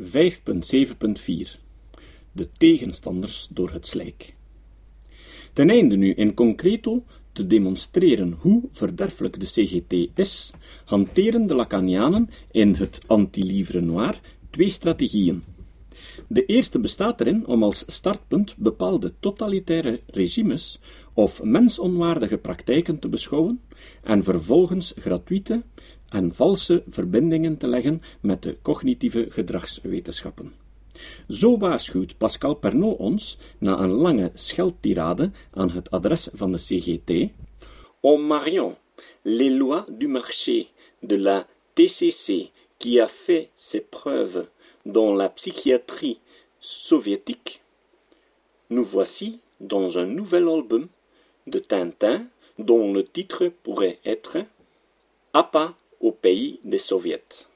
5.7.4 De tegenstanders door het slijk. Ten einde nu in concreto te demonstreren hoe verderfelijk de CGT is, hanteren de Lacanianen in het anti-livre noir twee strategieën. De eerste bestaat erin om als startpunt bepaalde totalitaire regimes of mensonwaardige praktijken te beschouwen en vervolgens gratuite en valse verbindingen te leggen met de cognitieve gedragswetenschappen. Zo waarschuwt Pascal Pernot ons, na een lange scheldtirade aan het adres van de CGT, en mariant les lois du marché de la TCC qui a fait ses preuves dans la psychiatrie soviétique, nous voici dans un nouvel album de Tintin dont le titre pourrait être Appa au pays des Soviets.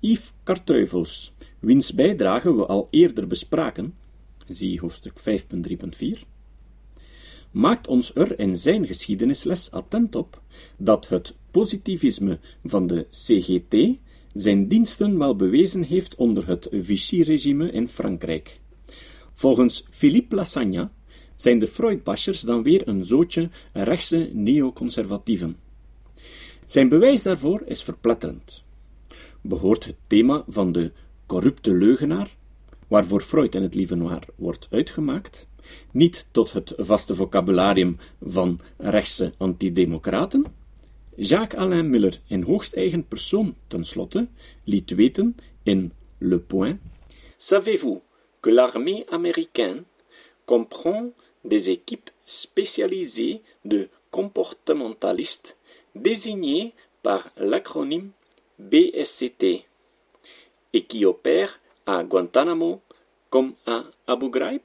Yves Karteuvels, wiens bijdrage we al eerder bespraken, zie hoofdstuk 5.3.4, maakt ons er in zijn geschiedenisles attent op dat het positivisme van de CGT zijn diensten wel bewezen heeft onder het Vichy-regime in Frankrijk. Volgens Philippe Lassagne zijn de Freudbashers dan weer een zootje rechtse neoconservatieven. Zijn bewijs daarvoor is verpletterend. Behoort het thema van de corrupte leugenaar, waarvoor Freud in het lieve noir wordt uitgemaakt, niet tot het vaste vocabularium van rechtse antidemocraten? Jacques-Alain Miller in hoogst eigen persoon, tenslotte, liet weten in Le Point Savez-vous que l'armée américaine comprend des équipes spécialisées de comportementalistes désignés par l'acronyme BSCT et qui opèrent à Guantanamo comme à Abu Ghraib?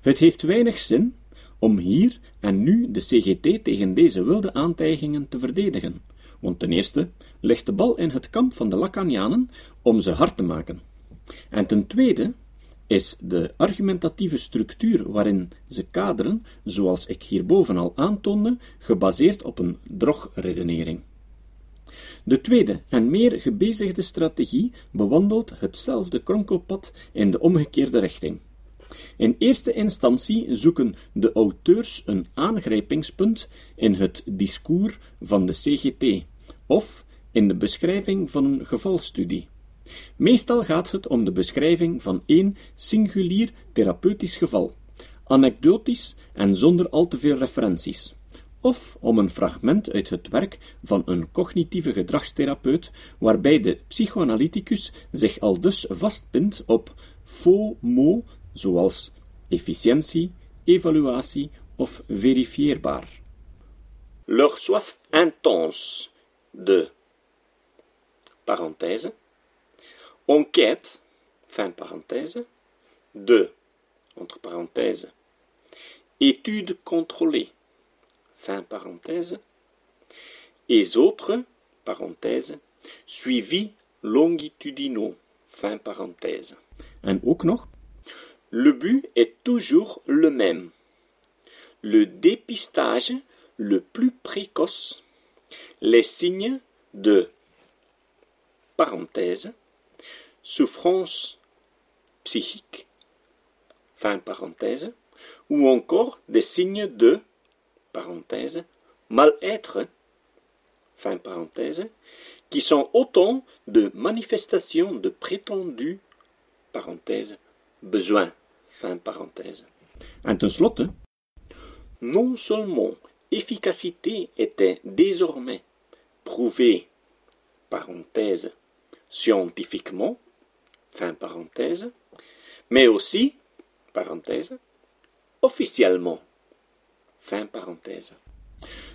Het heeft weinig zin om hier en nu de CGT tegen deze wilde aantijgingen te verdedigen, want ten eerste ligt de bal in het kamp van de Lacanianen om ze hard te maken. En ten tweede is de argumentatieve structuur waarin ze kaderen, zoals ik hierboven al aantoonde, gebaseerd op een drogredenering. De tweede en meer gebezigde strategie bewandelt hetzelfde kronkelpad in de omgekeerde richting. In eerste instantie zoeken de auteurs een aangrijpingspunt in het discours van de CGT of in de beschrijving van een gevalstudie. Meestal gaat het om de beschrijving van één singulier therapeutisch geval, anekdotisch en zonder al te veel referenties, of om een fragment uit het werk van een cognitieve gedragstherapeut, waarbij de psychoanalyticus zich al dus vastpint op faux mots zoals efficiëntie, evaluatie of verifieerbaar. Leur soif intense de parenthèse enquête, fin parenthèse, de, entre parenthèses, études contrôlées, fin parenthèse, et autres, parenthèse, suivis longitudinaux, fin parenthèse. En ook nog, le but est toujours le même. Le dépistage le plus précoce, les signes de parenthèse, souffrance psychique, fin parenthèse, ou encore des signes de, parenthèse, mal-être, fin parenthèse, qui sont autant de manifestations de prétendus, parenthèse, besoin, fin parenthèse. En tenslotte, non seulement efficacité était désormais prouvée, parenthèse, scientifiquement, fin parenthèse, mais aussi, parenthèse, officiellement, fin parenthèse.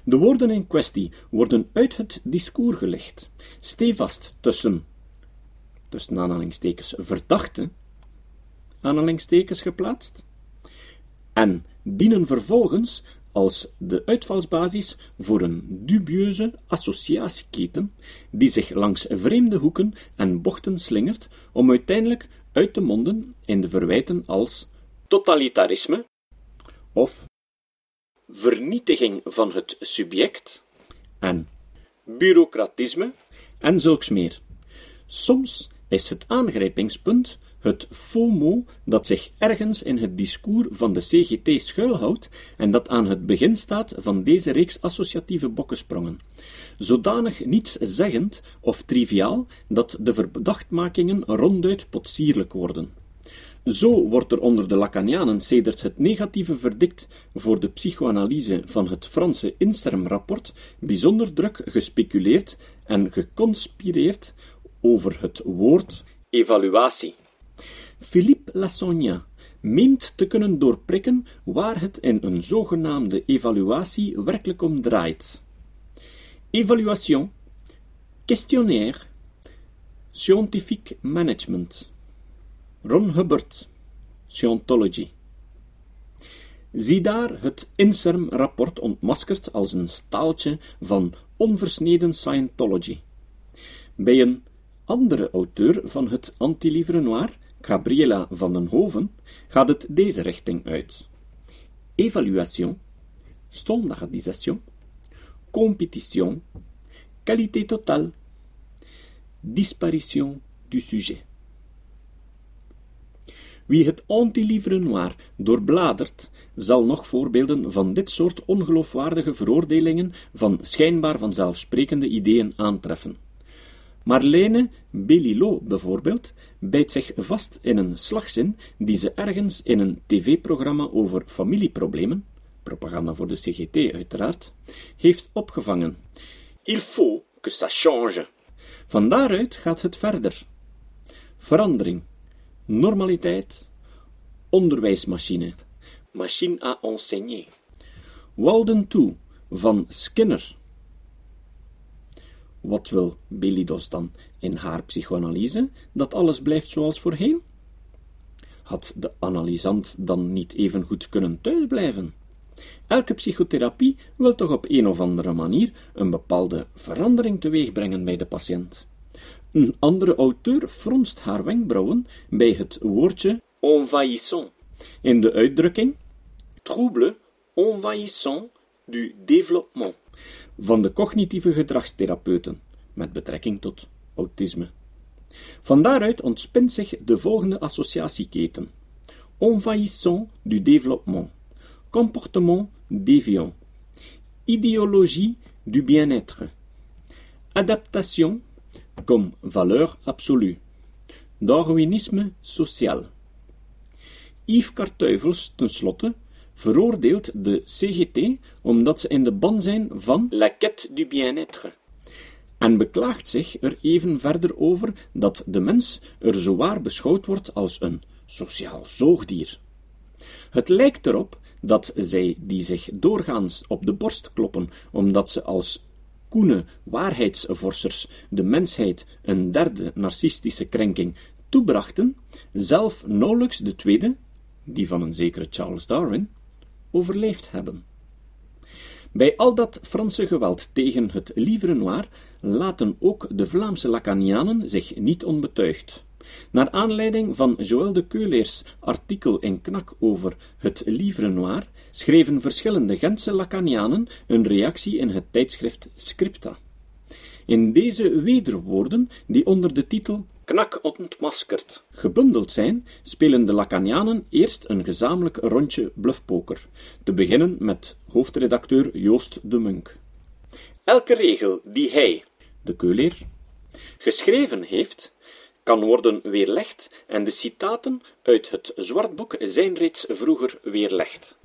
De woorden in kwestie worden uit het discours gelegd, stevast tussen, tussen aanhalingstekens, verdachte, aanhalingstekens geplaatst, en dienen vervolgens als de uitvalsbasis voor een dubieuze associatieketen die zich langs vreemde hoeken en bochten slingert om uiteindelijk uit te monden in de verwijten als totalitarisme of vernietiging van het subject en bureaucratisme en zulks meer. Soms is het aangrijpingspunt het FOMO dat zich ergens in het discours van de CGT schuilhoudt en dat aan het begin staat van deze reeks associatieve bokkensprongen. Zodanig niets zeggend of triviaal dat de verdachtmakingen ronduit potsierlijk worden. Zo wordt er onder de Lacanianen sedert het negatieve verdict voor de psychoanalyse van het Franse Inserm-rapport bijzonder druk gespeculeerd en geconspireerd over het woord evaluatie. Philippe Lassogna meent te kunnen doorprikken waar het in een zogenaamde evaluatie werkelijk om draait. Evaluation, questionnaire, scientific management. Ron Hubbard, Scientology. Zie daar het INSERM-rapport ontmaskerd als een staaltje van onversneden Scientology. Bij een andere auteur van het anti-livre noir, Gabriela van den Hoven, gaat het deze richting uit. Evaluation, standardisation, compétition, qualité totale, disparition du sujet. Wie het anti-livre noir doorbladert, zal nog voorbeelden van dit soort ongeloofwaardige veroordelingen van schijnbaar vanzelfsprekende ideeën aantreffen. Marlene Belilo bijvoorbeeld bijt zich vast in een slagzin die ze ergens in een tv-programma over familieproblemen, propaganda voor de CGT uiteraard, heeft opgevangen. Il faut que ça change. Van daaruit gaat het verder. Verandering, normaliteit, onderwijsmachine, machine à enseigner. Walden toe van Skinner wat wil Belidos dan in haar psychoanalyse? Dat alles blijft zoals voorheen? Had de analysant dan niet even goed kunnen thuisblijven? Elke psychotherapie wil toch op een of andere manier een bepaalde verandering teweegbrengen bij de patiënt. Een andere auteur fronst haar wenkbrauwen bij het woordje envahissant in de uitdrukking trouble envahissant du développement van de cognitieve gedragstherapeuten met betrekking tot autisme. Van daaruit ontspint zich de volgende associatieketen: envahissant du développement, comportement déviant, idéologie du bien-être, adaptation comme valeur absolue, Darwinisme social. Yves Kartuivels, tenslotte, veroordeelt de CGT omdat ze in de ban zijn van la quête du bien-être en beklaagt zich er even verder over dat de mens er zowaar beschouwd wordt als een sociaal zoogdier. Het lijkt erop dat zij die zich doorgaans op de borst kloppen omdat ze als koene waarheidsvorsers de mensheid een derde narcistische krenking toebrachten, zelf nauwelijks de tweede, die van een zekere Charles Darwin, overleefd hebben. Bij al dat Franse geweld tegen het livre noir laten ook de Vlaamse Lacanianen zich niet onbetuigd. Naar aanleiding van Joël de Keuleers artikel in Knak over het livre noir schreven verschillende Gentse Lacanianen een reactie in het tijdschrift Scripta. In deze wederwoorden, die onder de titel Knak ontmaskerd gebundeld zijn, spelen de Lacanianen eerst een gezamenlijk rondje bluffpoker, te beginnen met hoofdredacteur Joost de Munk. Elke regel die hij, de keuleer, geschreven heeft, kan worden weerlegd en de citaten uit het Zwartboek zijn reeds vroeger weerlegd.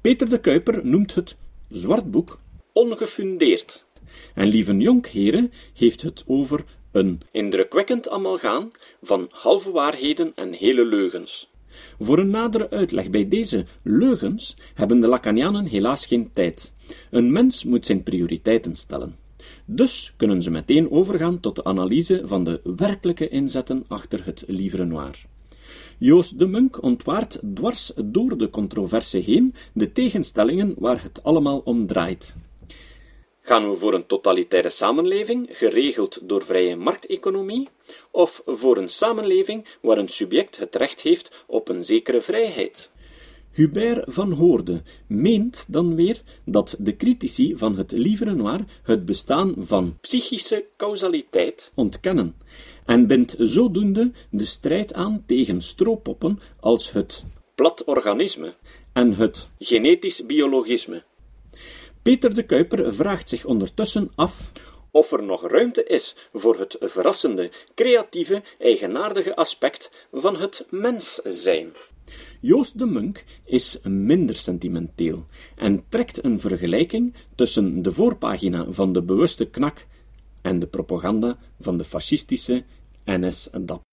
Peter de Kuiper noemt het Zwartboek ongefundeerd en Lieven Jonkheren heeft het over een indrukwekkend amalgaan van halve waarheden en hele leugens. Voor een nadere uitleg bij deze leugens hebben de Lacanianen helaas geen tijd. Een mens moet zijn prioriteiten stellen. Dus kunnen ze meteen overgaan tot de analyse van de werkelijke inzetten achter het livre noir. Joost de Munk ontwaart dwars door de controverse heen de tegenstellingen waar het allemaal om draait. Gaan we voor een totalitaire samenleving, geregeld door vrije markteconomie, of voor een samenleving waar een subject het recht heeft op een zekere vrijheid? Hubert van Hoorde meent dan weer dat de critici van het livre noir het bestaan van psychische causaliteit ontkennen en bindt zodoende de strijd aan tegen strooppoppen als het plat organisme en het genetisch biologisme. Peter de Kuiper vraagt zich ondertussen af of er nog ruimte is voor het verrassende, creatieve, eigenaardige aspect van het mens zijn. Joost de Munk is minder sentimenteel en trekt een vergelijking tussen de voorpagina van de bewuste knak en de propaganda van de fascistische NS-DAP.